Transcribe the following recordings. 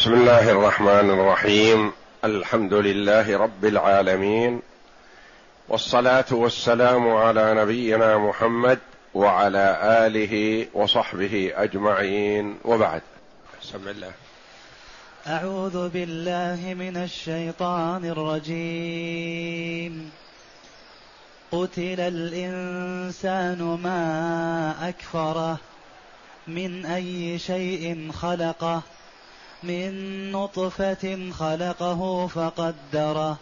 بسم الله الرحمن الرحيم. الحمد لله رب العالمين. والصلاة والسلام على نبينا محمد وعلى آله وصحبه أجمعين. وبعد. بسم الله. أعوذ بالله من الشيطان الرجيم. قتل الإنسان ما أكفره من أي شيء خلقه. من نطفة خلقه فقدره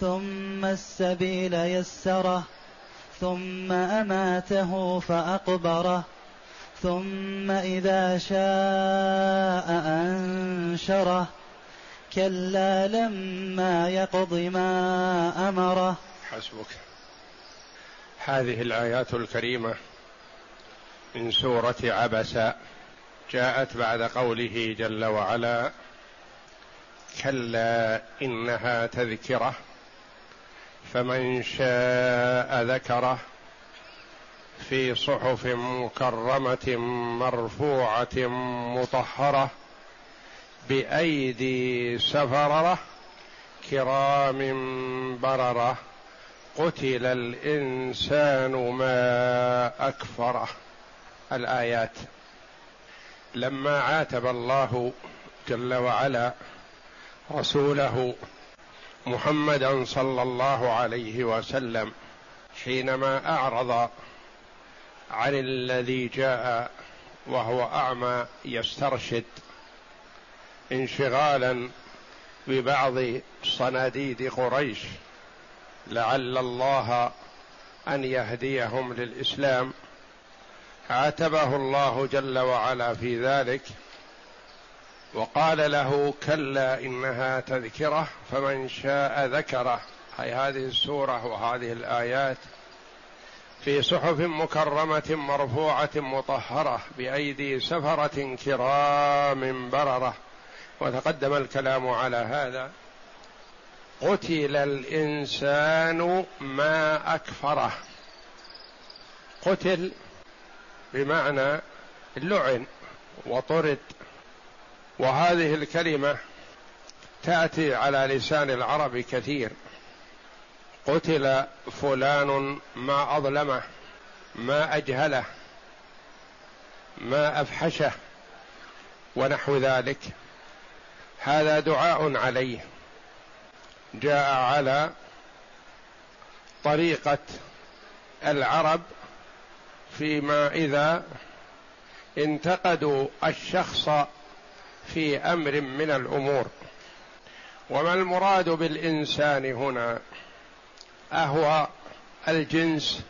ثم السبيل يسره ثم أماته فأقبره ثم إذا شاء أنشره. كلا لما يقض ما أمره. حسبك. هذه الآيات الكريمة من سورة عبس. جاءت بعد قوله جل وعلا كلا إنها تذكرة فمن شاء ذكره في صحف مكرمة مرفوعة مطهرة بأيدي سفرة كرام بررة قتل الإنسان ما أكفره. الآيات. لما عاتب الله جل وعلا رسوله محمدا صلى الله عليه وسلم حينما أعرض عن الذي جاء وهو أعمى يسترشد انشغالا ببعض صناديد قريش لعل الله أن يهديهم للإسلام عاتبه الله جل وعلا في ذلك وقال له كلا إنها تذكرة فمن شاء ذكره. أي هذه السورة وهذه الآيات في صحف مكرمة مرفوعة مطهرة بأيدي سفرة كرام بررة. وتقدم الكلام على هذا قتل الإنسان ما أكفره. قتل بمعنى لعن وطرد. وهذه الكلمة تأتي على لسان العرب كثير. قتل فلان ما أظلمه ما أجهله ما أفحشه ونحو ذلك. هذا دعاء عليه. جاء على طريقة العرب فيما إذا انتقدوا الشخص في أمر من الأمور. وما المراد بالإنسان هنا؟ أهو الجنس.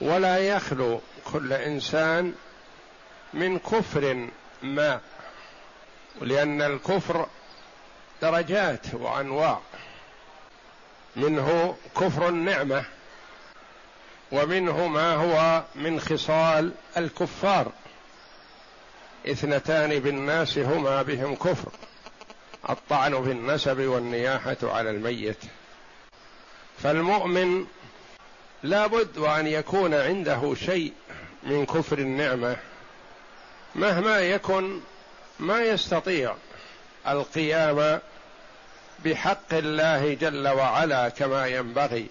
ولا يخلو كل إنسان من كفر ما لأن الكفر درجات وأنواع. منه كفر النعمة. ومنه ما هو من خصال الكفار. اثنتان بالناس هما بهم كفر. الطعن في النسب والنياحة على الميت. فالمؤمن لا بد وأن يكون عنده شيء من كفر النعمة. مهما يكن ما يستطيع القيام بحق الله جل وعلا كما ينبغي.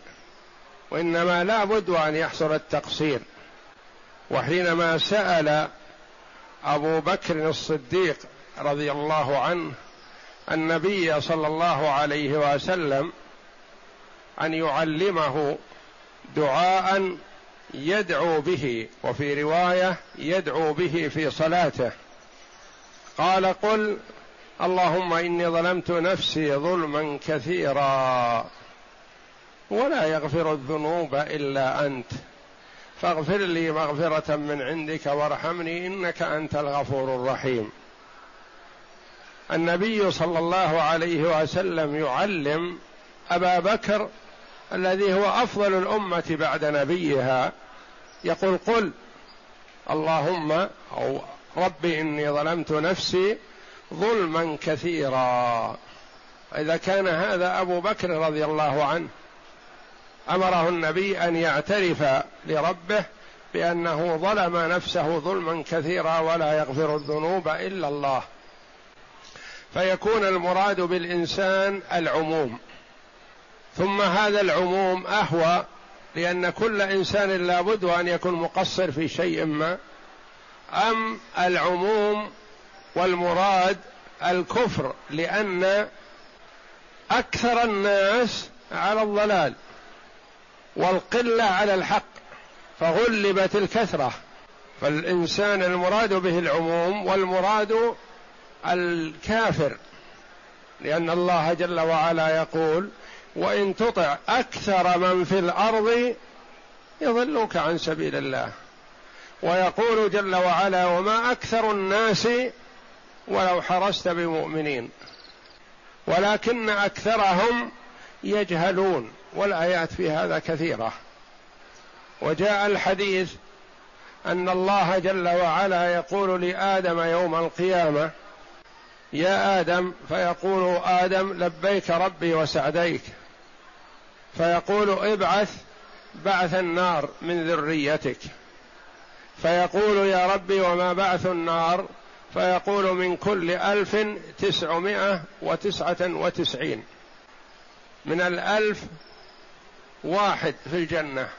وإنما لا بد أن يحصل التقصير. وحينما سأل أبو بكر الصديق رضي الله عنه النبي صلى الله عليه وسلم أن يعلمه دعاء يدعو به وفي رواية يدعو به في صلاته. قال قل اللهم إني ظلمت نفسي ظلما كثيرا. ولا يغفر الذنوب إلا أنت. فاغفر لي مغفرة من عندك وارحمني إنك أنت الغفور الرحيم. النبي صلى الله عليه وسلم يعلم أبا بكر الذي هو أفضل الأمة بعد نبيها. يقول قل اللهم أو رب إني ظلمت نفسي ظلما كثيرا. إذا كان هذا أبو بكر رضي الله عنه أمره النبي أن يعترف لربه بأنه ظلم نفسه ظلما كثيرا ولا يغفر الذنوب إلا الله. فيكون المراد بالإنسان العموم. ثم هذا العموم أهوى لأن كل إنسان لابد أن يكون مقصر في شيء ما. أم العموم والمراد الكفر لأن أكثر الناس على الضلال. والقلة على الحق فغلبت الكثرة. فالإنسان المراد به العموم والمراد الكافر لأن الله جل وعلا يقول وإن تطع أكثر من في الأرض يضلوك عن سبيل الله ويقول جل وعلا وما أكثر الناس ولو حرست بمؤمنين ولكن أكثرهم يجهلون والآيات في هذا كثيرة. وجاء الحديث أن الله جل وعلا يقول لآدم يوم القيامة يا آدم فيقول آدم لبيك ربي وسعديك. فيقول ابعث بعث النار من ذريتك. فيقول يا ربي وما بعث النار؟ فيقول من كل ألف تسعمائة وتسعة وتسعين. من الألف واحد في الجنة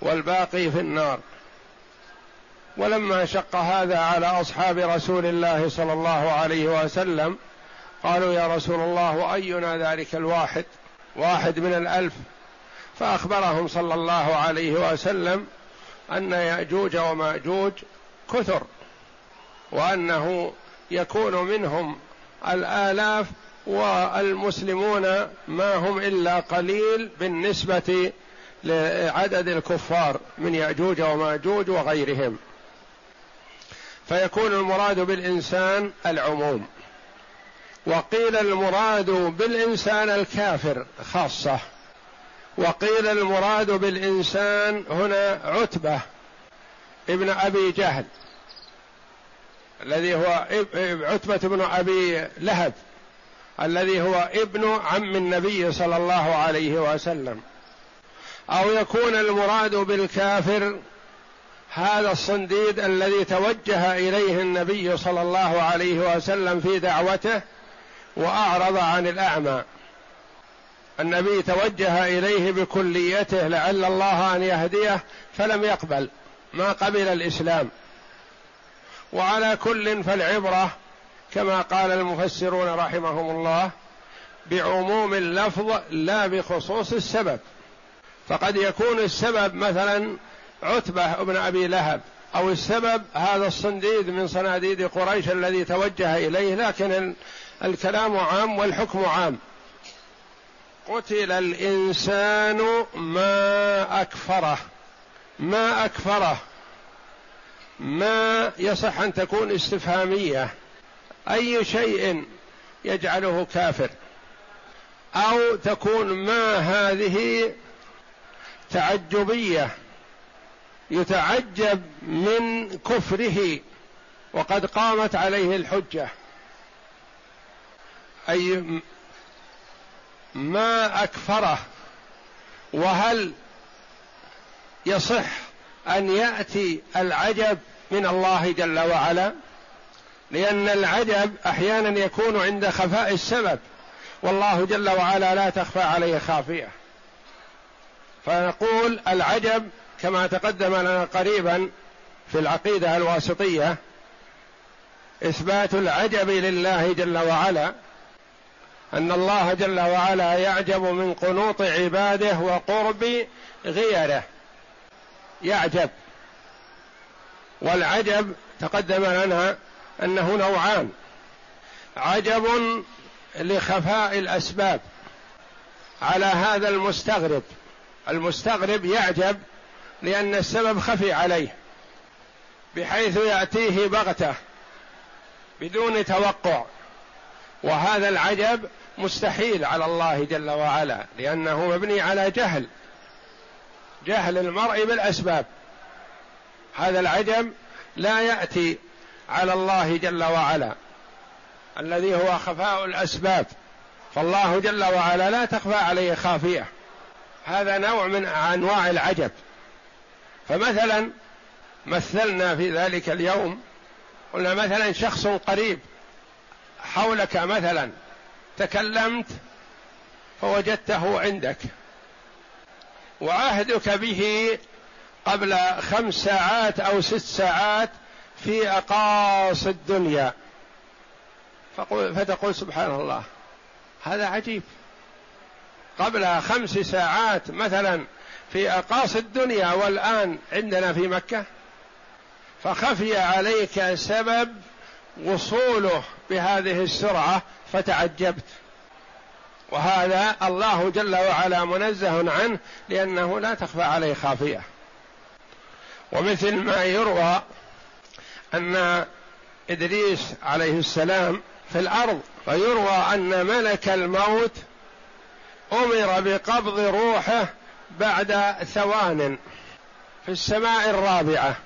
والباقي في النار. ولما شق هذا على أصحاب رسول الله صلى الله عليه وسلم قالوا يا رسول الله وأينا ذلك الواحد؟ واحد من الألف. فأخبرهم صلى الله عليه وسلم أن يأجوج ومأجوج كثر وأنه يكون منهم الآلاف والمسلمون ما هم إلا قليل بالنسبة لعدد الكفار من يأجوج ومأجوج وغيرهم. فيكون المراد بالإنسان العموم. وقيل المراد بالإنسان الكافر خاصة. وقيل المراد بالإنسان هنا عتبة ابن أبي جهل الذي هو عتبة بن أبي لهب. الذي هو ابن عم النبي صلى الله عليه وسلم. أو يكون المراد بالكافر هذا الصنديد الذي توجه إليه النبي صلى الله عليه وسلم في دعوته وأعرض عن الأعمى. النبي توجه إليه بكليته لعل الله أن يهديه فلم يقبل ما قبل الإسلام. وعلى كل فالعبرة كما قال المفسرون رحمهم الله بعموم اللفظ لا بخصوص السبب. فقد يكون السبب مثلا عتبة بن أبي لهب أو السبب هذا الصنديد من صناديد قريش الذي توجه إليه لكن الكلام عام والحكم عام. قتل الإنسان ما أكفره ما أكفره ما يصح أن تكون استفهامية. أي شيء يجعله كافر أو تكون ما هذه تعجبية يتعجب من كفره وقد قامت عليه الحجة. أي ما أكفره وهل يصح أن يأتي العجب من الله جل وعلا؟ لأن العجب أحيانا يكون عند خفاء السبب. والله جل وعلا لا تخفى عليه خافية. فنقول العجب كما تقدم لنا قريبا في العقيدة الواسطية إثبات العجب لله جل وعلا أن الله جل وعلا يعجب من قنوط عباده وقرب غيره. يعجب. والعجب تقدم لنا أنه نوعان. عجب لخفاء الأسباب. على هذا المستغرب. المستغرب يعجب لأن السبب خفي عليه. بحيث يأتيه بغتة. بدون توقع. وهذا العجب مستحيل على الله جل وعلا. لأنه مبني على جهل. جهل المرء بالأسباب. هذا العجب لا يأتي على الله جل وعلا الذي هو خفاء الأسباب. فالله جل وعلا لا تخفى عليه خافية. هذا نوع من أنواع العجب. فمثلا مثلنا في ذلك اليوم قلنا مثلا شخص قريب حولك مثلا تكلمت فوجدته عندك وعهدك به قبل خمس ساعات أو ست ساعات في اقاصي الدنيا. فتقول سبحان الله. هذا عجيب. قبل خمس ساعات مثلا في اقاصي الدنيا والآن عندنا في مكة فخفي عليك سبب وصوله بهذه السرعة فتعجبت. وهذا الله جل وعلا منزه عنه لأنه لا تخفى عليه خافية. ومثل ما يروى أن إدريس عليه السلام في الأرض ويروى أن ملك الموت أمر بقبض روحه بعد ثوان في السماء الرابعة.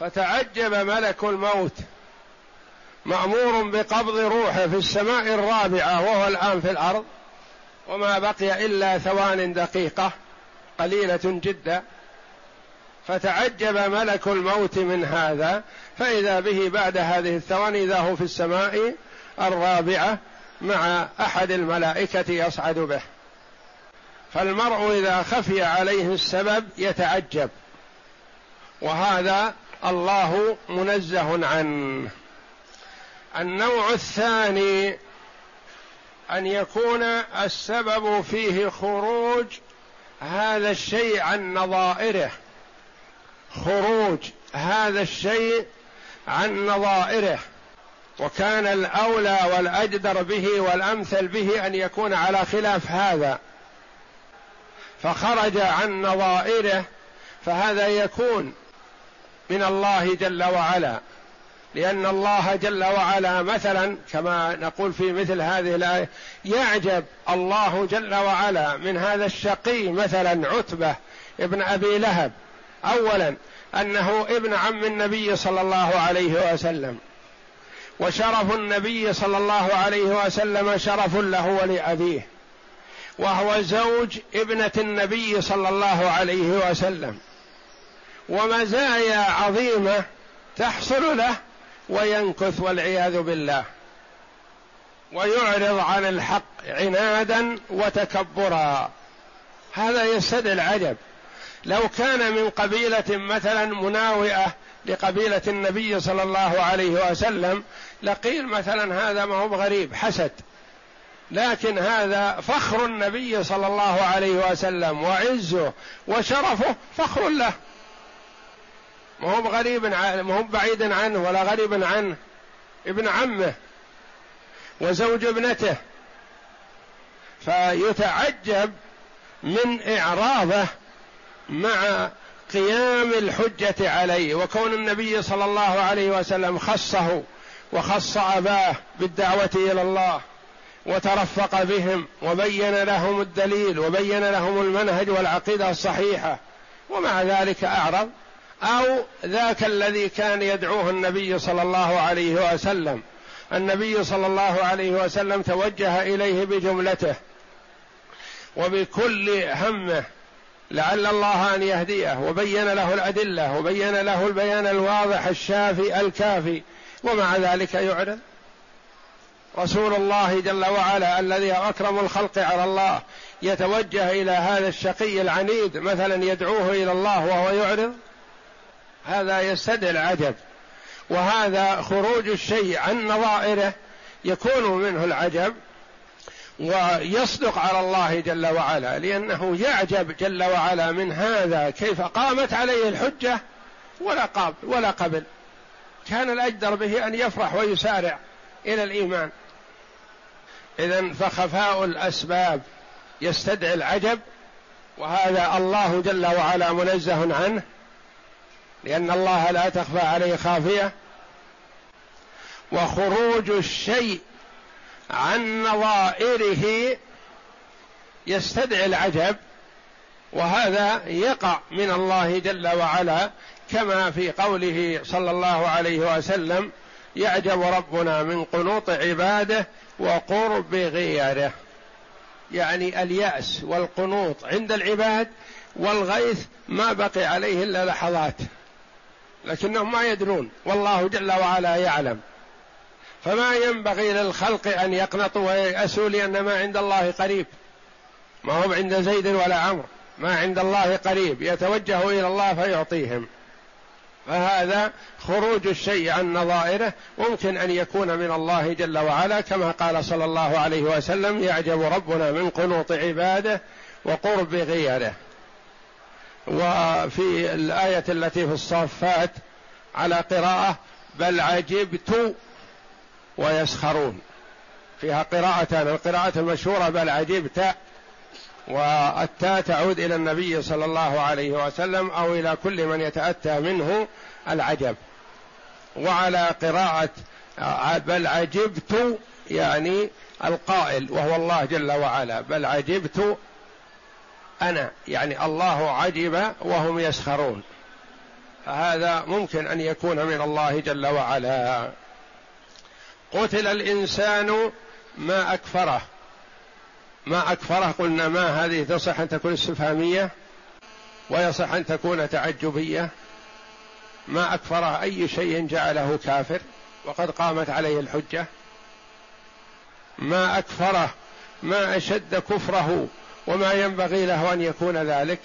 فتعجب ملك الموت مأمور بقبض روحه في السماء الرابعة وهو الآن في الأرض وما بقي إلا ثوان دقيقة قليلة جدا. فتعجب ملك الموت من هذا فإذا به بعد هذه الثواني إذا هو في السماء الرابعة مع أحد الملائكة يصعد به. فالمرء إذا خفي عليه السبب يتعجب. وهذا الله منزه عنه. النوع الثاني أن يكون السبب فيه خروج هذا الشيء عن نظائره. خروج هذا الشيء عن نظائره وكان الأولى والأجدر به والأمثل به أن يكون على خلاف هذا. فخرج عن نظائره فهذا يكون من الله جل وعلا. لأن الله جل وعلا مثلا كما نقول في مثل هذه الآية يعجب الله جل وعلا من هذا الشقي مثلا عتبة ابن أبي لهب. أولا أنه ابن عم النبي صلى الله عليه وسلم. وشرف النبي صلى الله عليه وسلم شرف له ولأبيه. وهو زوج ابنة النبي صلى الله عليه وسلم. ومزايا عظيمة تحصل له وينكث والعياذ بالله. ويعرض عن الحق عنادا وتكبرا. هذا يستدعي العجب. لو كان من قبيلة مثلا مناوئة لقبيلة النبي صلى الله عليه وسلم لقيل مثلا هذا ما هو غريب حسد. لكن هذا فخر النبي صلى الله عليه وسلم وعزه وشرفه فخر له. ما هو غريب ما هو بعيد عنه ولا غريب عنه ابن عمه وزوج ابنته. فيتعجب من إعراضه مع قيام الحجة عليه وكون النبي صلى الله عليه وسلم خصه وخص أباه بالدعوة إلى الله وترفق بهم وبين لهم الدليل وبين لهم المنهج والعقيدة الصحيحة ومع ذلك أعرض أو ذاك الذي كان يدعوه النبي صلى الله عليه وسلم. النبي صلى الله عليه وسلم توجه إليه بجملته وبكل همه لعل الله أن يهديه وبين له الأدلة وبين له البيان الواضح الشافي الكافي. ومع ذلك يعرض رسول الله جل وعلا الذي أكرم الخلق على الله يتوجه إلى هذا الشقي العنيد مثلا يدعوه إلى الله وهو يعرض. هذا يستدعي العجب. وهذا خروج الشيء عن نظائره يكون منه العجب. ويصدق على الله جل وعلا لأنه يعجب جل وعلا من هذا كيف قامت عليه الحجة ولا قابل ولا قبل كان الأجدر به أن يفرح ويسارع إلى الإيمان. إذا فخفاء الأسباب يستدعي العجب وهذا الله جل وعلا منزه عنه لأن الله لا تخفى عليه خافية. وخروج الشيء عن نظائره يستدعي العجب وهذا يقع من الله جل وعلا كما في قوله صلى الله عليه وسلم يعجب ربنا من قنوط عباده وقرب غيره. يعني اليأس والقنوط عند العباد والغيث ما بقي عليه إلا لحظات لكنهم ما يدرون والله جل وعلا يعلم. فما ينبغي للخلق أن يقنطوا وييأسوا لأن ما عند الله قريب. ما هو عند زيد ولا عمرو. ما عند الله قريب. يتوجه إلى الله فيعطيهم. فهذا خروج الشيء عن نظائره ممكن أن يكون من الله جل وعلا كما قال صلى الله عليه وسلم يعجب ربنا من قنوط عباده وقرب غيره. وفي الآية التي في الصافات على قراءة بل عجبت ويسخرون. فيها قراءتان القراءة المشهورة بل عجبت والتاء تعود إلى النبي صلى الله عليه وسلم أو إلى كل من يتأتى منه العجب. وعلى قراءة بل عجبت يعني القائل وهو الله جل وعلا بل عجبت أنا يعني الله عجب وهم يسخرون. فهذا ممكن أن يكون من الله جل وعلا. قتل الإنسان ما أكفره. ما أكفره قلنا ما هذه تصح أن تكون استفهامية ويصح أن تكون تعجبية. ما أكفره أي شيء جعله كافر وقد قامت عليه الحجة. ما أكفره ما أشد كفره وما ينبغي له أن يكون ذلك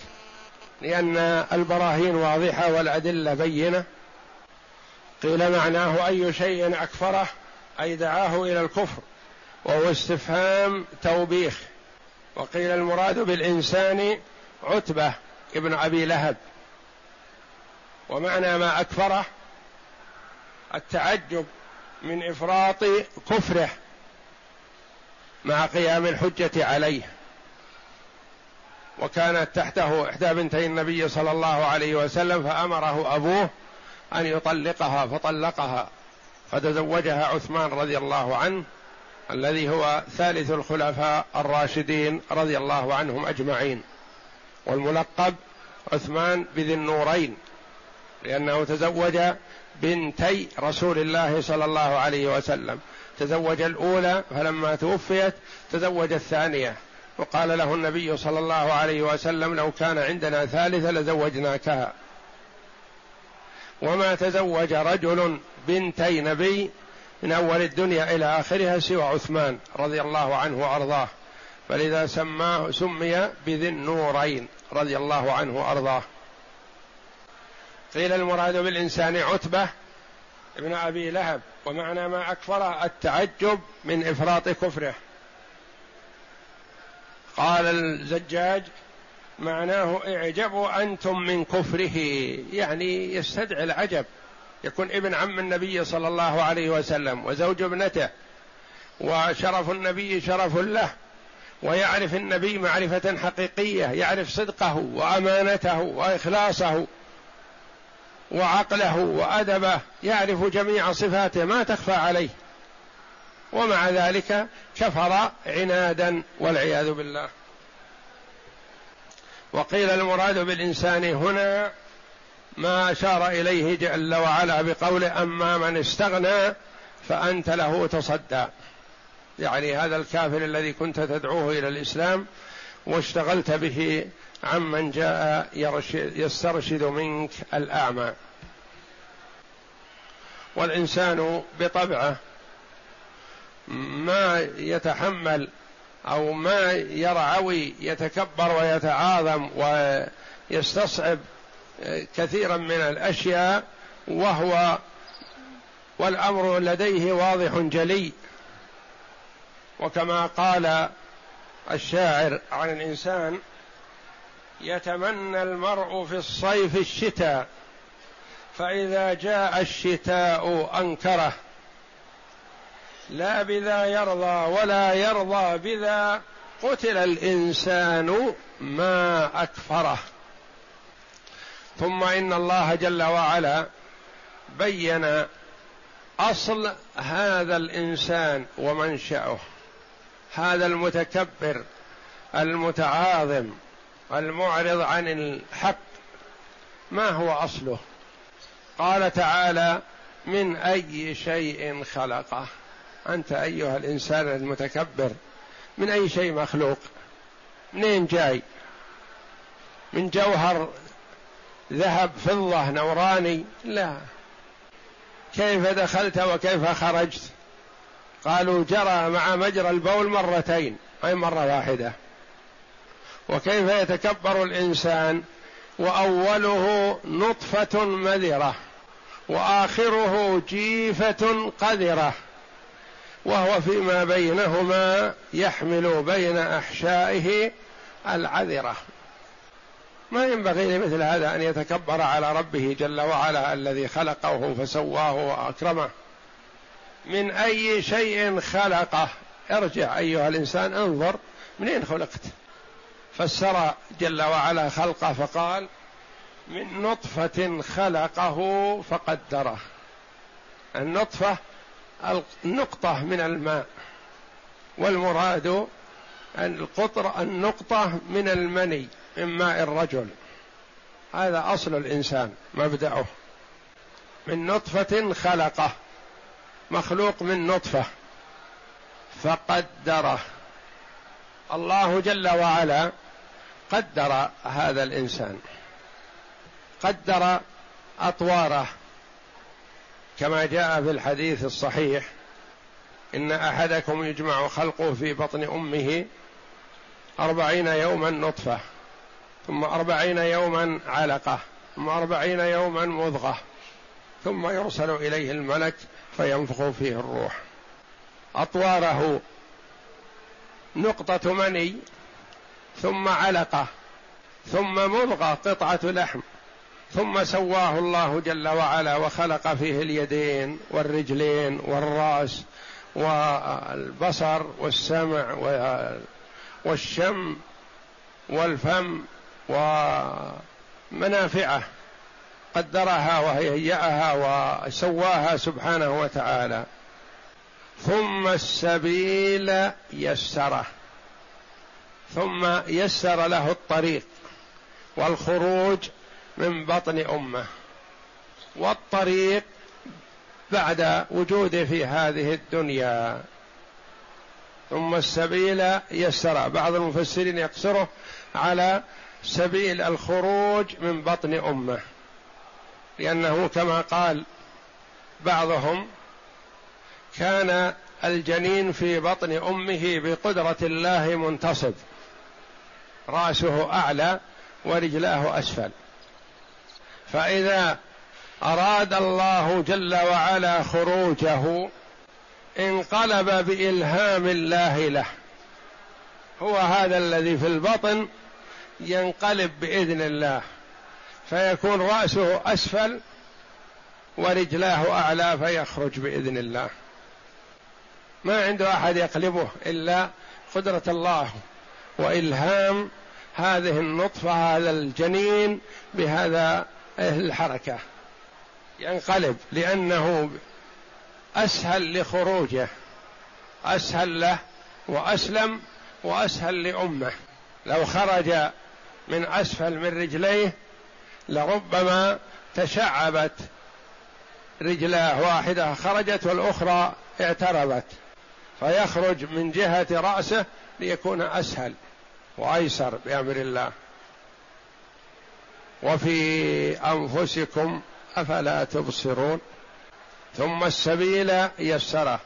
لأن البراهين واضحة والأدلة بينة. قيل معناه أي شيء أكفره أي دعاه إلى الكفر وهو استفهام توبيخ. وقيل المراد بالإنسان عتبة ابن أبي لهب. ومعنى ما أكفره التعجب من إفراط كفره مع قيام الحجة عليه. وكانت تحته إحدى بنتي النبي صلى الله عليه وسلم فأمره أبوه أن يطلقها فطلقها. فتزوجها عثمان رضي الله عنه الذي هو ثالث الخلفاء الراشدين رضي الله عنهم أجمعين. والملقب عثمان بذي النورين لأنه تزوج بنتي رسول الله صلى الله عليه وسلم. تزوج الأولى فلما توفيت تزوج الثانية. وقال له النبي صلى الله عليه وسلم لو كان عندنا ثالثة لزوجناكها. وما تزوج رجل بنتي نبي من أول الدنيا إلى آخرها سوى عثمان رضي الله عنه وأرضاه. فلذا سماه سمي بذي النورين رضي الله عنه وأرضاه. قيل المراد بالإنسان عتبة ابن أبي لهب ومعنى ما أكفر التعجب من إفراط كفره. قال الزجاج معناه اعجبوا أنتم من كفره يعني يستدعي العجب. يكون ابن عم النبي صلى الله عليه وسلم وزوج ابنته وشرف النبي شرف له ويعرف النبي معرفة حقيقية يعرف صدقه وأمانته وإخلاصه وعقله وأدبه يعرف جميع صفاته ما تخفى عليه. ومع ذلك كفر عنادا والعياذ بالله. وقيل المراد بالإنسان هنا ما أشار إليه جل وعلا بقوله أما من استغنى فأنت له تصدى. يعني هذا الكافر الذي كنت تدعوه إلى الإسلام واشتغلت به عمن جاء يسترشد منك الأعمى. والإنسان بطبعه ما يتحمل أو ما يرعوي يتكبر ويتعاظم ويستصعب كثيرا من الأشياء وهو والأمر لديه واضح جلي. وكما قال الشاعر عن الإنسان يتمنى المرء في الصيف الشتاء فإذا جاء الشتاء أنكره. لا بذا يرضى ولا يرضى بذا قتل الإنسان ما أكفره. ثم إن الله جل وعلا بين أصل هذا الإنسان ومنشأه. هذا المتكبر المتعاظم المعرض عن الحق. ما هو أصله؟ قال تعالى من أي شيء خلقه. أنت أيها الإنسان المتكبر من أي شيء مخلوق؟ منين جاي؟ من جوهر ذهب فضة نوراني؟ لا. كيف دخلت وكيف خرجت؟ قالوا جرى مع مجرى البول مرتين أي مرة واحدة. وكيف يتكبر الإنسان؟ وأوله نطفة مذرة وآخره جيفة قذرة. وهو فيما بينهما يحمل بين أحشائه العذرة. ما ينبغي لمثل هذا أن يتكبر على ربه جل وعلا الذي خلقه فسواه وأكرمه. من أي شيء خلقه؟ ارجع أيها الإنسان انظر منين خلقت. فسر جل وعلا خلقه فقال من نطفة خلقه فقدره. النطفة النقطة من الماء والمراد القطر النقطة من المني من ماء الرجل. هذا أصل الإنسان مبدأه. من نطفة خلقه مخلوق من نطفة فقدره. الله جل وعلا قدر هذا الإنسان قدر أطواره. كما جاء في الحديث الصحيح إن أحدكم يجمع خلقه في بطن أمه أربعين يوما نطفة ثم أربعين يوما علقة ثم أربعين يوما مضغة ثم يرسل إليه الملك فينفخ فيه الروح. أطواره نقطة مني ثم علقة ثم مضغة قطعة لحم. ثم سواه الله جل وعلا وخلق فيه اليدين والرجلين والرأس والبصر والسمع والشم والفم ومنافعه قدرها وهيأها وسواها سبحانه وتعالى. ثم السبيل يسره ثم يسر له الطريق والخروج من بطن أمه والطريق بعد وجوده في هذه الدنيا. ثم السبيل يسر بعض المفسرين يقصره على سبيل الخروج من بطن أمه لأنه كما قال بعضهم كان الجنين في بطن أمه بقدرة الله منتصب رأسه أعلى ورجلاه أسفل. فإذا أراد الله جل وعلا خروجه انقلب بإلهام الله له. هو هذا الذي في البطن ينقلب بإذن الله. فيكون رأسه أسفل ورجلاه أعلى فيخرج بإذن الله. ما عنده أحد يقلبه إلا قدرة الله وإلهام هذه النطفة هذا الجنين بهذا الحركة ينقلب لأنه أسهل لخروجه أسهل له وأسلم وأسهل لأمه. لو خرج من أسفل من رجليه لربما تشعبت رجلاه واحدة خرجت والأخرى اعترضت فيخرج من جهة رأسه ليكون أسهل وأيسر بأمر الله. وفي أنفسكم أفلا تبصرون. ثم السبيل يسره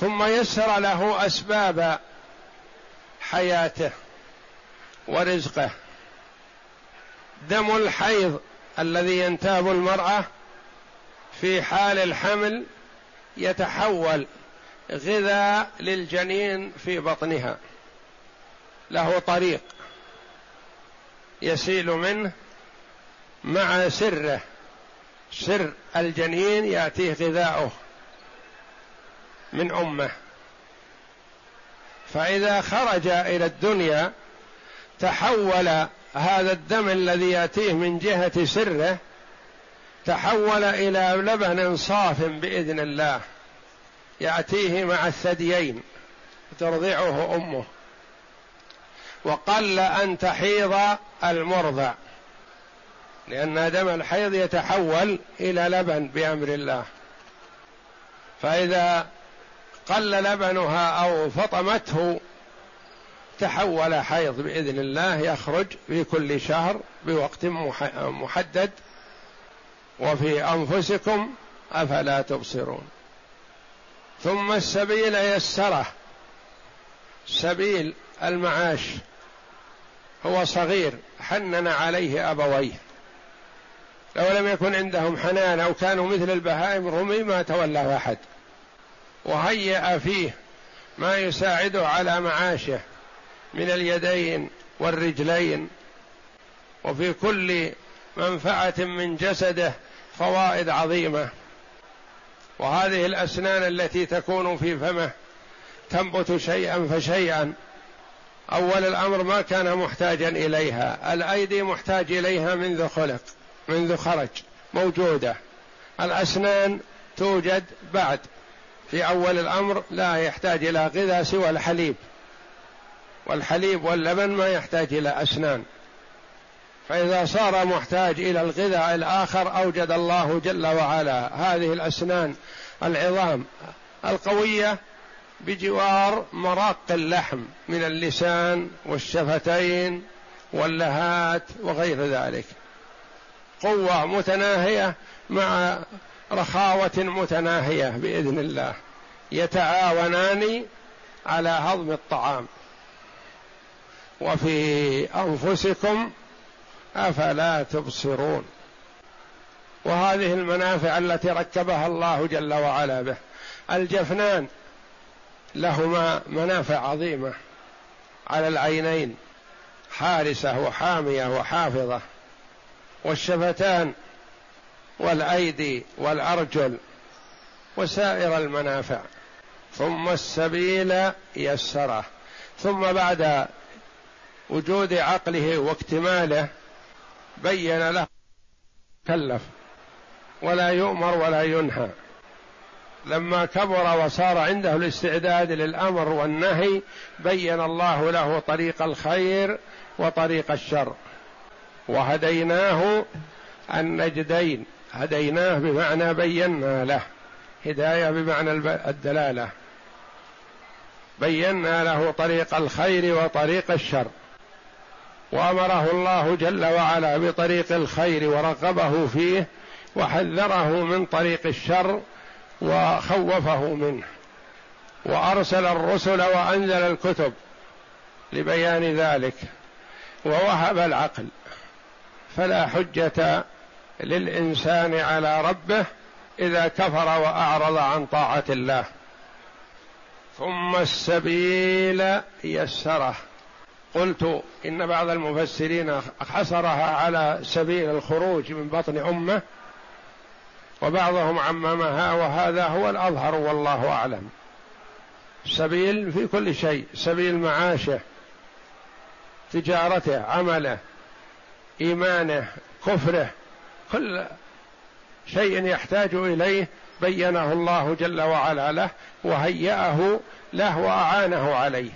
ثم يسر له أسباب حياته ورزقه. دم الحيض الذي ينتاب المرأة في حال الحمل يتحول غذاء للجنين في بطنها. له طريق يسيل منه مع سره. سر الجنين يأتيه غذاؤه من أمه. فإذا خرج إلى الدنيا تحول هذا الدم الذي يأتيه من جهة سره تحول إلى لبن صاف بإذن الله. يأتيه مع الثديين ترضعه أمه. وقل أن تحيض المرضع. لأن دم الحيض يتحول إلى لبن بأمر الله. فإذا قل لبنها أو فطمته تحول حيض بإذن الله يخرج في كل شهر بوقت محدد. وفي أنفسكم أفلا تبصرون. ثم السبيل يسره. سبيل المعاش. هو صغير حنن عليه أبويه. لو لم يكن عندهم حنان أو كانوا مثل البهائم رمي ما تولى أحد. وهيأ فيه ما يساعده على معاشه من اليدين والرجلين. وفي كل منفعة من جسده فوائد عظيمة. وهذه الأسنان التي تكون في فمه تنبت شيئا فشيئا. أول الأمر ما كان محتاجا إليها. الأيدي محتاج إليها منذ خلق. منذ خرج موجودة. الأسنان توجد بعد. في أول الأمر لا يحتاج إلى غذاء سوى الحليب. والحليب واللبن ما يحتاج إلى أسنان. فإذا صار محتاج إلى الغذاء الآخر أوجد الله جل وعلا هذه الأسنان العظام. القوية بجوار مراق اللحم من اللسان والشفتين واللهات وغير ذلك. قوة متناهية مع رخاوة متناهية بإذن الله. يتعاونان على هضم الطعام. وفي أنفسكم أفلا تبصرون. وهذه المنافع التي ركبها الله جل وعلا به. الجفنان لهما منافع عظيمة. على العينين. حارسة وحامية وحافظة. والشفتان والأيدي والأرجل وسائر المنافع. ثم السبيل يسره. ثم بعد وجود عقله واكتماله بين له كلف. ولا يؤمر ولا ينهى. لما كبر وصار عنده الاستعداد للأمر والنهي بين الله له طريق الخير وطريق الشر. وهديناه النجدين. هديناه بمعنى بينا له. هداية بمعنى الدلالة. بينا له طريق الخير وطريق الشر. وأمره الله جل وعلا بطريق الخير ورغبه فيه وحذره من طريق الشر وخوفه منه. وأرسل الرسل وأنزل الكتب لبيان ذلك. ووهب العقل. فلا حجة للإنسان على ربه إذا كفر وأعرض عن طاعة الله. ثم السبيل يسره. قلت إن بعض المفسرين حصرها على سبيل الخروج من بطن أمه وبعضهم عممها وهذا هو الأظهر والله أعلم. سبيل في كل شيء سبيل معاشه تجارته عمله إيمانه كفره كل شيء يحتاج إليه بينه الله جل وعلا له وهيأه له وأعانه عليه.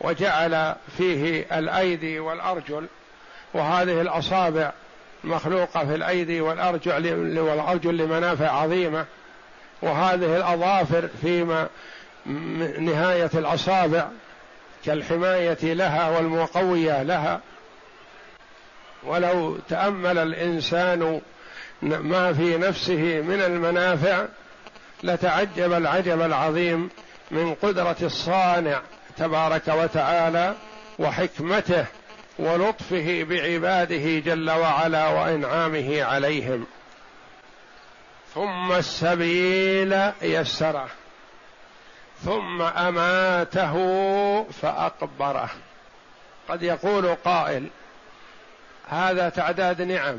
وجعل فيه الأيدي والأرجل وهذه الأصابع مخلوقة في الأيدي والأرجل والأرجل لمنافع عظيمة. وهذه الأظافر في نهاية الأصابع كالحماية لها والمقوية لها. ولو تأمل الإنسان ما في نفسه من المنافع لتعجب العجب العظيم من قدرة الصانع تبارك وتعالى وحكمته ولطفه بعباده جل وعلا وإنعامه عليهم. ثم السبيل يسره ثم أماته فأقبره. قد يقول قائل هذا تعداد نعم.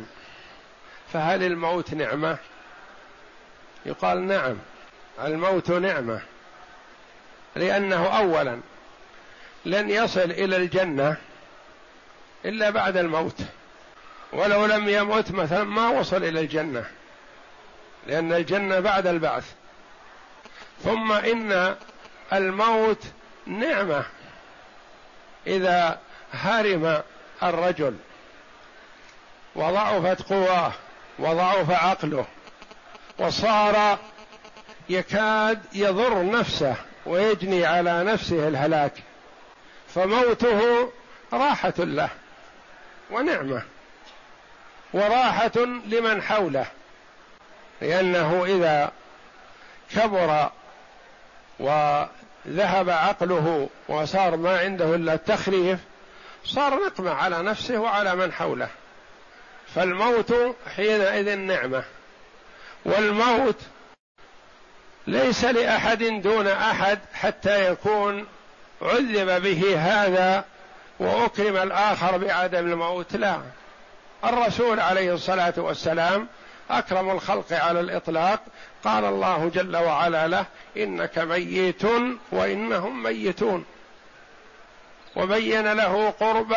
فهل الموت نعمة؟ يقال نعم. الموت نعمة. لأنه اولا لن يصل إلى الجنة إلا بعد الموت. ولو لم يمت مثلا ما وصل إلى الجنة. لأن الجنة بعد البعث. ثم إن الموت نعمة. إذا هرم الرجل وضعفت قواه وضعف عقله. وصار يكاد يضر نفسه ويجني على نفسه الهلاك. فموته راحة له ونعمة وراحة لمن حوله. لأنه إذا كبر وذهب عقله وصار ما عنده إلا التخريف صار نقمة على نفسه وعلى من حوله. فالموت حينئذ نعمة والموت ليس لأحد دون أحد حتى يكون عذب به هذا وأكرم الآخر بعدم الموت لا. الرسول عليه الصلاة والسلام أكرم الخلق على الإطلاق قال الله جل وعلا له إنك ميت وإنهم ميتون. وبين له قرب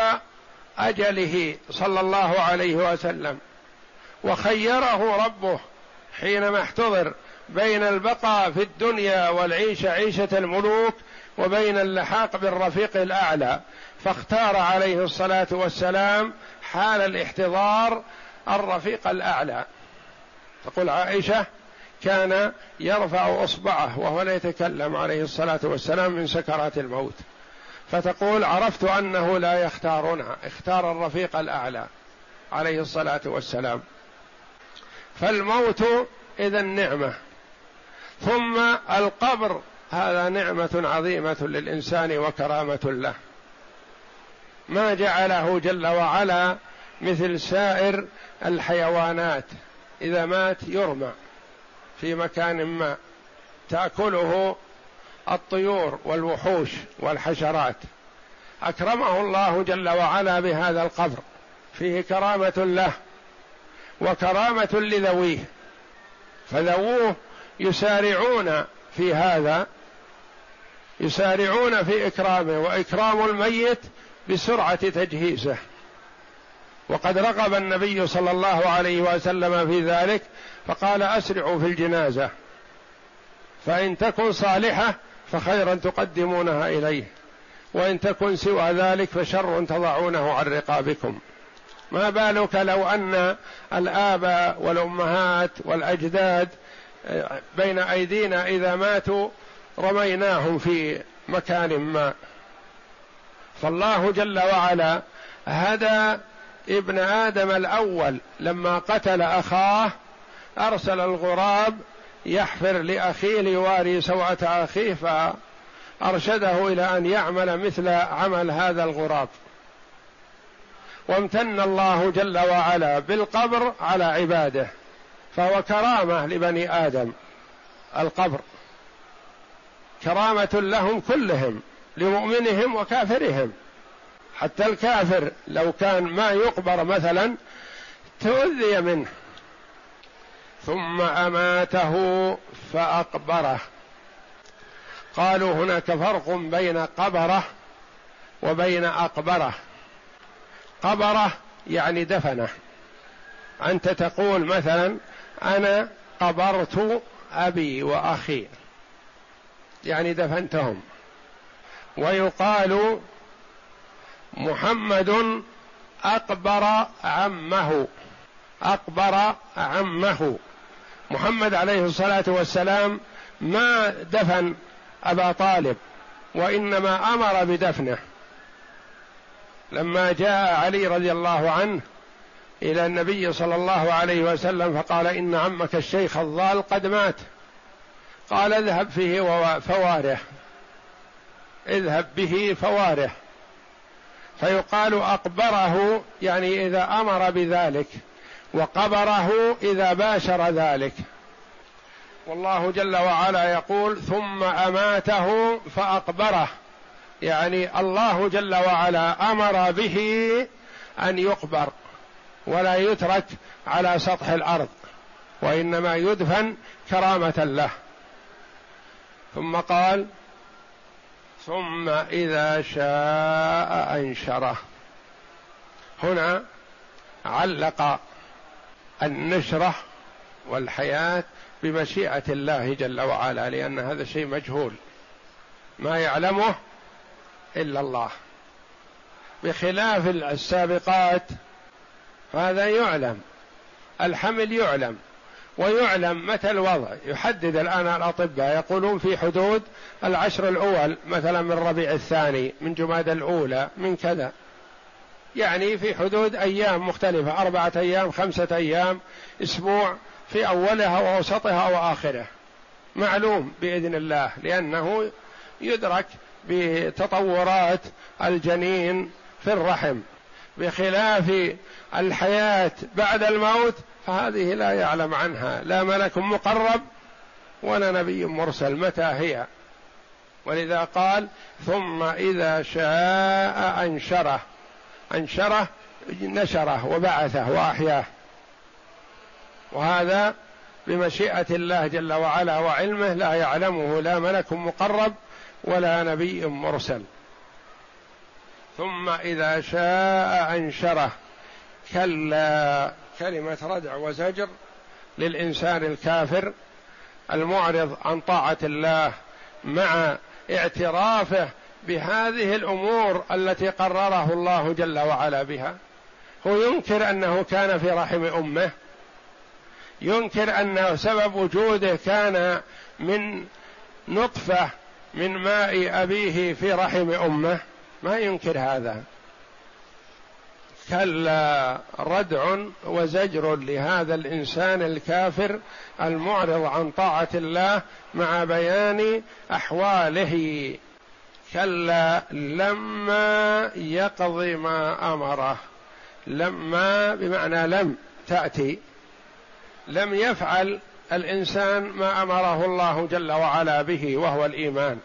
أجله صلى الله عليه وسلم وخيره ربه حينما احتضر بين البقاء في الدنيا والعيش عيشة الملوك وبين اللحاق بالرفيق الأعلى فاختار عليه الصلاة والسلام حال الاحتضار الرفيق الأعلى. تقول عائشة كان يرفع إصبعه وهو لا يتكلم عليه الصلاة والسلام من سكرات الموت. فتقول عرفت أنه لا يختارنا اختار الرفيق الأعلى عليه الصلاة والسلام. فالموت إذا نعمة ثم القبر هذا نعمة عظيمة للإنسان وكرامة له. ما جعله جل وعلا مثل سائر الحيوانات إذا مات يرمى في مكان ما تأكله الطيور والوحوش والحشرات. أكرمه الله جل وعلا بهذا القبر. فيه كرامة له وكرامة لذويه. فذووه يسارعون في هذا يسارعون في إكرامه وإكرام الميت بسرعة تجهيزه. وقد رغب النبي صلى الله عليه وسلم في ذلك فقال أسرعوا في الجنازة. فإن تكن صالحة فخيرا تقدمونها إليه. وإن تكن سوى ذلك فشر تضعونه عن رقابكم. ما بالك لو أن الاباء والأمهات والأجداد آه، بين أيدينا إذا ماتوا رميناهم في مكان ما. فالله جل وعلا هدى ابن آدم الأول لما قتل أخاه أرسل الغراب يحفر لأخيه ليواري سوءه أخيه فأرشده إلى أن يعمل مثل عمل هذا الغراب. وامتن الله جل وعلا بالقبر على عباده فهو كرامة لبني آدم القبر. كرامة لهم كلهم لمؤمنهم وكافرهم. حتى الكافر لو كان ما يقبر مثلا تؤذي منه. ثم أماته فأقبره. قالوا هناك فرق بين قبره وبين أقبره. قبره يعني دفنه. أنت تقول مثلا أنا قبرت أبي وأخي. يعني دفنتهم. ويقال محمد أقبر عمه. أقبر عمه. محمد عليه الصلاة والسلام ما دفن أبا طالب وإنما أمر بدفنه. لما جاء علي رضي الله عنه إلى النبي صلى الله عليه وسلم فقال إن عمك الشيخ الضال قد مات. قال اذهب فيه فواره. اذهب به فواره. فيقال أقبره. يعني إذا أمر بذلك. وقبره إذا باشر ذلك. والله جل وعلا يقول ثم أماته فأقبره. يعني الله جل وعلا أمر به أن يقبر ولا يترك على سطح الأرض وإنما يدفن كرامة له. ثم قال ثم إذا شاء أنشره. هنا علق النشرة والحياة بمشيئة الله جل وعلا لأن هذا شيء مجهول. ما يعلمه إلا الله. بخلاف السابقات فهذا يعلم. الحمل يعلم. ويعلم متى الوضع. يحدد الآن الأطباء يقولون في حدود العشر الأول مثلا من ربيع الثاني من جماد الأولى من كذا. يعني في حدود أيام مختلفة أربعة أيام خمسة أيام أسبوع في أولها ووسطها وآخره معلوم بإذن الله لأنه يدرك بتطورات الجنين في الرحم. بخلاف الحياة بعد الموت فهذه لا يعلم عنها. لا ملك مقرب ولا نبي مرسل. متى هي؟ ولذا قال ثم إذا شاء أنشره. انشره نشره وبعثه واحياه. وهذا بمشيئة الله جل وعلا وعلمه لا يعلمه لا ملك مقرب ولا نبي مرسل. ثم إذا شاء أنشره. كلا كلمة ردع وزجر للإنسان الكافر المعرض عن طاعة الله مع اعترافه بهذه الأمور التي قرره الله جل وعلا بها. هو ينكر أنه كان في رحم أمه. ينكر أن سبب وجوده كان من نطفة من ماء أبيه في رحم أمه. ما ينكر هذا. كلا ردع وزجر لهذا الإنسان الكافر المعرض عن طاعة الله مع بيان أحواله. كلا لما يقضي ما أمره. لما بمعنى لم تأتي. لم يفعل الإنسان ما أمره الله جل وعلا به وهو الإيمان.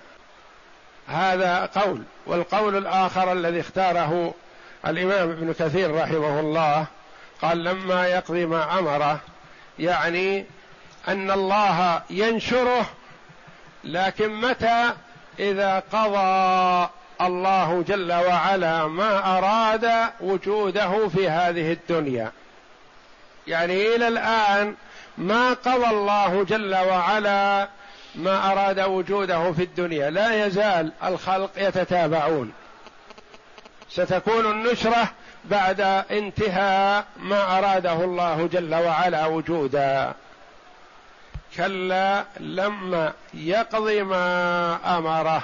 هذا قول. والقول الآخر الذي اختاره الإمام ابن كثير رحمه الله قال لما يقضي ما أمره يعني أن الله ينشره لكن متى إذا قضى الله جل وعلا ما أراد وجوده في هذه الدنيا. يعني إلى الآن ما قضى الله جل وعلا ما أراد وجوده في الدنيا. لا يزال الخلق يتتابعون. ستكون النشرة بعد انتهاء ما أراده الله جل وعلا وجودا. كلا لما يقضي ما أمره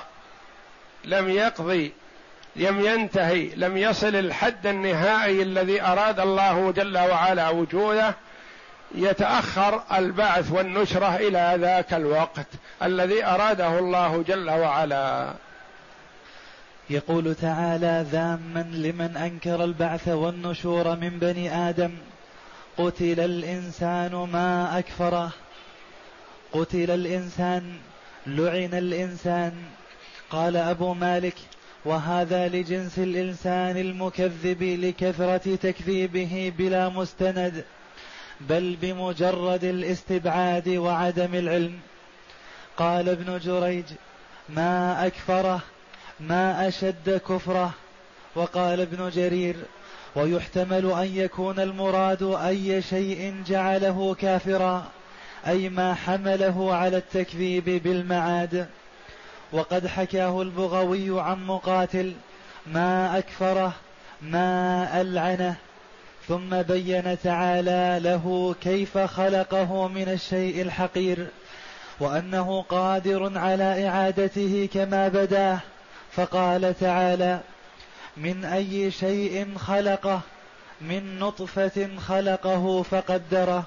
لم يقضي لم ينتهي لم يصل الحد النهائي الذي أراد الله جل وعلا وجوده. يتأخر البعث والنشرة إلى ذاك الوقت الذي أراده الله جل وعلا. يقول تعالى ذاما لمن أنكر البعث والنشور من بني آدم قتل الإنسان ما أكفره. قتل الإنسان لعن الإنسان. قال أبو مالك وهذا لجنس الإنسان المكذب لكثرة تكذيبه بلا مستند بل بمجرد الاستبعاد وعدم العلم. قال ابن جريج ما أكفره ما أشد كفره. وقال ابن جرير ويحتمل أن يكون المراد أي شيء جعله كافرا. أي ما حمله على التكذيب بالمعاد. وقد حكاه البغوي عن مقاتل ما أكفره ما ألعنه. ثم بين تعالى له كيف خلقه من الشيء الحقير. وأنه قادر على إعادته كما بداه. فقال تعالى من أي شيء خلقه؟ من نطفة خلقه فقدره.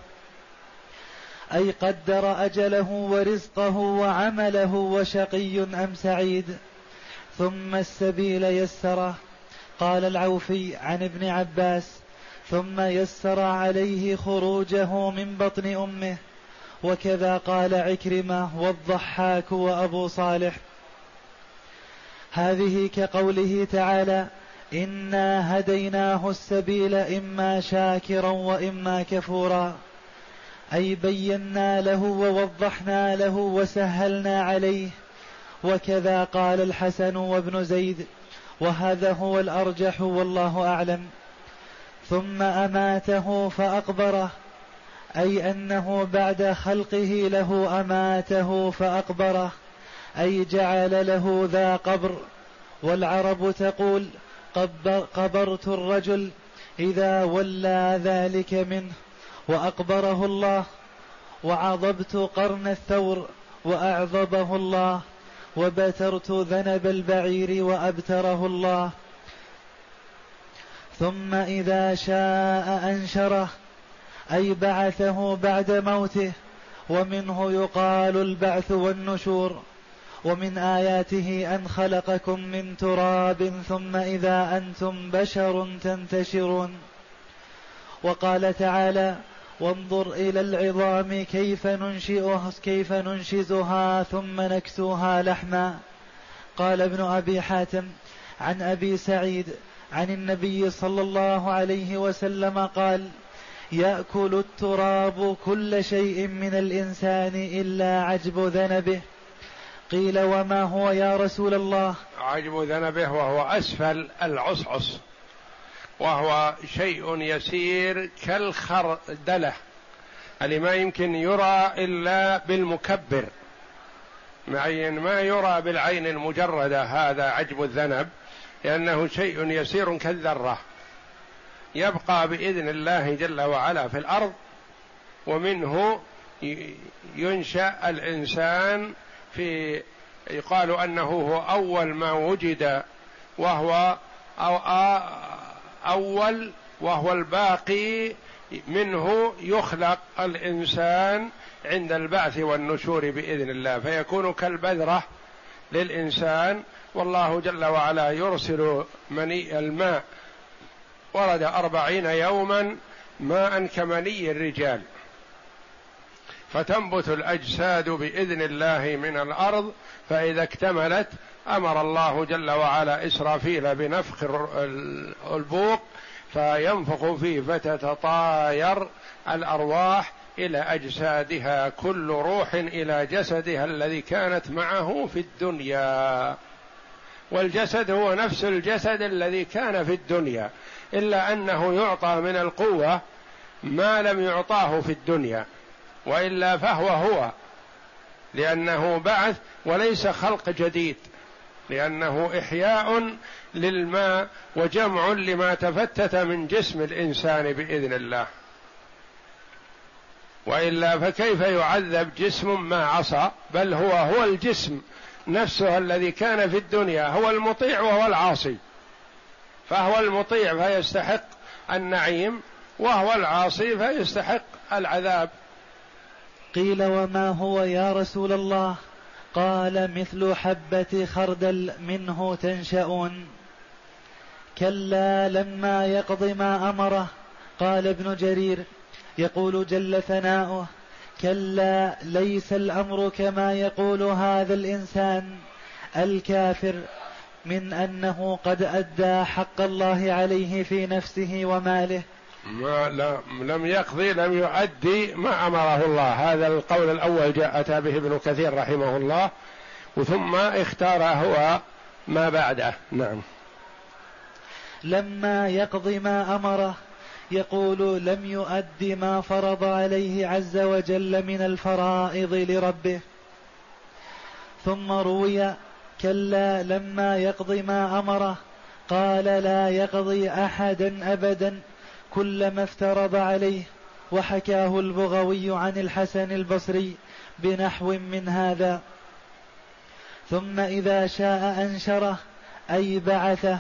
أي قدر أجله ورزقه وعمله وشقي أم سعيد؟ ثم السبيل يسره. قال العوفي عن ابن عباس ثم يسر عليه خروجه من بطن أمه. وكذا قال عكرمة والضحاك وأبو صالح. هذه كقوله تعالى إنا هديناه السبيل إما شاكرا وإما كفورا. أي بينا له ووضحنا له وسهلنا عليه. وكذا قال الحسن وابن زيد وهذا هو الأرجح والله أعلم. ثم أماته فأقبره أي أنه بعد خلقه له أماته فأقبره أي جعل له ذا قبر. والعرب تقول قبرت الرجل إذا ولى ذلك منه. وأقبره الله وعضبت قرن الثور وأعضبه الله وبترت ذنب البعير وأبتره الله. ثم إذا شاء أنشره أي بعثه بعد موته ومنه يقال البعث والنشور. ومن آياته أن خلقكم من تراب ثم إذا أنتم بشر تنتشرون. وقال تعالى وانظر إلى العظام كيف ننشئها كيف ننشزها ثم نكسوها لحما. قال ابن أبي حاتم عن أبي سعيد عن النبي صلى الله عليه وسلم قال يأكل التراب كل شيء من الإنسان إلا عجب ذنبه. قيل وما هو يا رسول الله؟ عجب ذنبه وهو أسفل العصعص. وهو شيء يسير كالخردلة. اللي ما يمكن يرى إلا بالمكبر. معين ما يرى بالعين المجردة هذا عجب الذنب لأنه شيء يسير كالذرة. يبقى بإذن الله جل وعلا في الأرض ومنه ينشأ الإنسان في يقال أنه هو أول ما وجد وهو أو أول وهو الباقي منه يخلق الإنسان عند البعث والنشور بإذن الله فيكون كالبذرة للإنسان. والله جل وعلا يرسل مني الماء. ورد أربعين يوما ماء كمني الرجال. فتنبت الأجساد بإذن الله من الأرض فإذا اكتملت أمر الله جل وعلا إسرافيل بنفخ البوق فينفخ فيه فتتطاير الأرواح إلى أجسادها كل روح إلى جسدها الذي كانت معه في الدنيا. والجسد هو نفس الجسد الذي كان في الدنيا إلا أنه يعطى من القوة ما لم يعطاه في الدنيا وإلا فهو هو لأنه بعث وليس خلق جديد. لأنه إحياء للماء وجمع لما تفتت من جسم الإنسان بإذن الله. وإلا فكيف يعذب جسم ما عصى؟ بل هو هو الجسم نفسه الذي كان في الدنيا هو المطيع وهو العاصي. فهو المطيع فيستحق النعيم وهو العاصي فيستحق العذاب. قيل وما هو يا رسول الله؟ قال مثل حبة خردل منه تنشأون. كلا لما يقض ما أمره قال ابن جرير يقول جل ثناؤه كلا ليس الأمر كما يقول هذا الإنسان. الكافر من أنه قد أدى حق الله عليه في نفسه وماله ما لم يقضي لم يؤدي ما أمره الله. هذا القول الأول جاء أتى به ابن كثير رحمه الله ثم اختار هو ما بعده. نعم. لما يقضي ما أمره يقول لم يؤد ما فرض عليه عز وجل من الفرائض لربه. ثم روي كلا لما يقضي ما أمره قال لا يقضي أحدا أبدا كلما افترض عليه وحكاه البغوي عن الحسن البصري بنحو من هذا ثم إذا شاء أنشره أي بعثه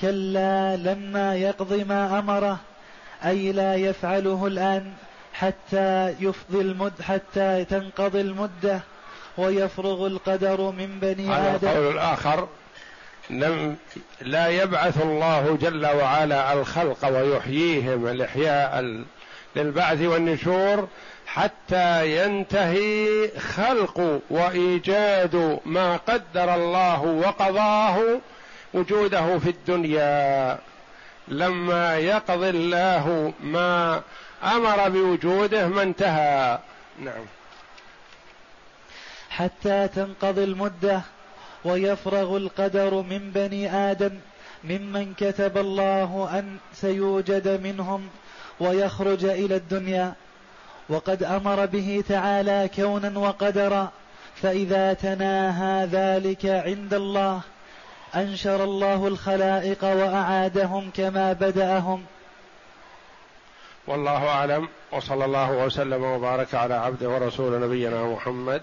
كلا لما يقض ما أمره أي لا يفعله الآن حتى يفضي المد حتى تنقضي المدة ويفرغ القدر من بني آدم. القول الآخر لم لا يبعث الله جل وعلا الخلق ويحييهم الإحياء للبعث والنشور حتى ينتهي خلق وإيجاد ما قدر الله وقضاه وجوده في الدنيا. لما يقضي الله ما أمر بوجوده ما انتهى. نعم. حتى تنقضي المدة ويفرغ القدر من بني آدم ممن كتب الله أن سيوجد منهم ويخرج إلى الدنيا. وقد أمر به تعالى كونا وقدرا فإذا تناهى ذلك عند الله أنشر الله الخلائق وأعادهم كما بدأهم. والله أعلم وصلى الله وسلم وبارك على عبده ورسول نبينا محمد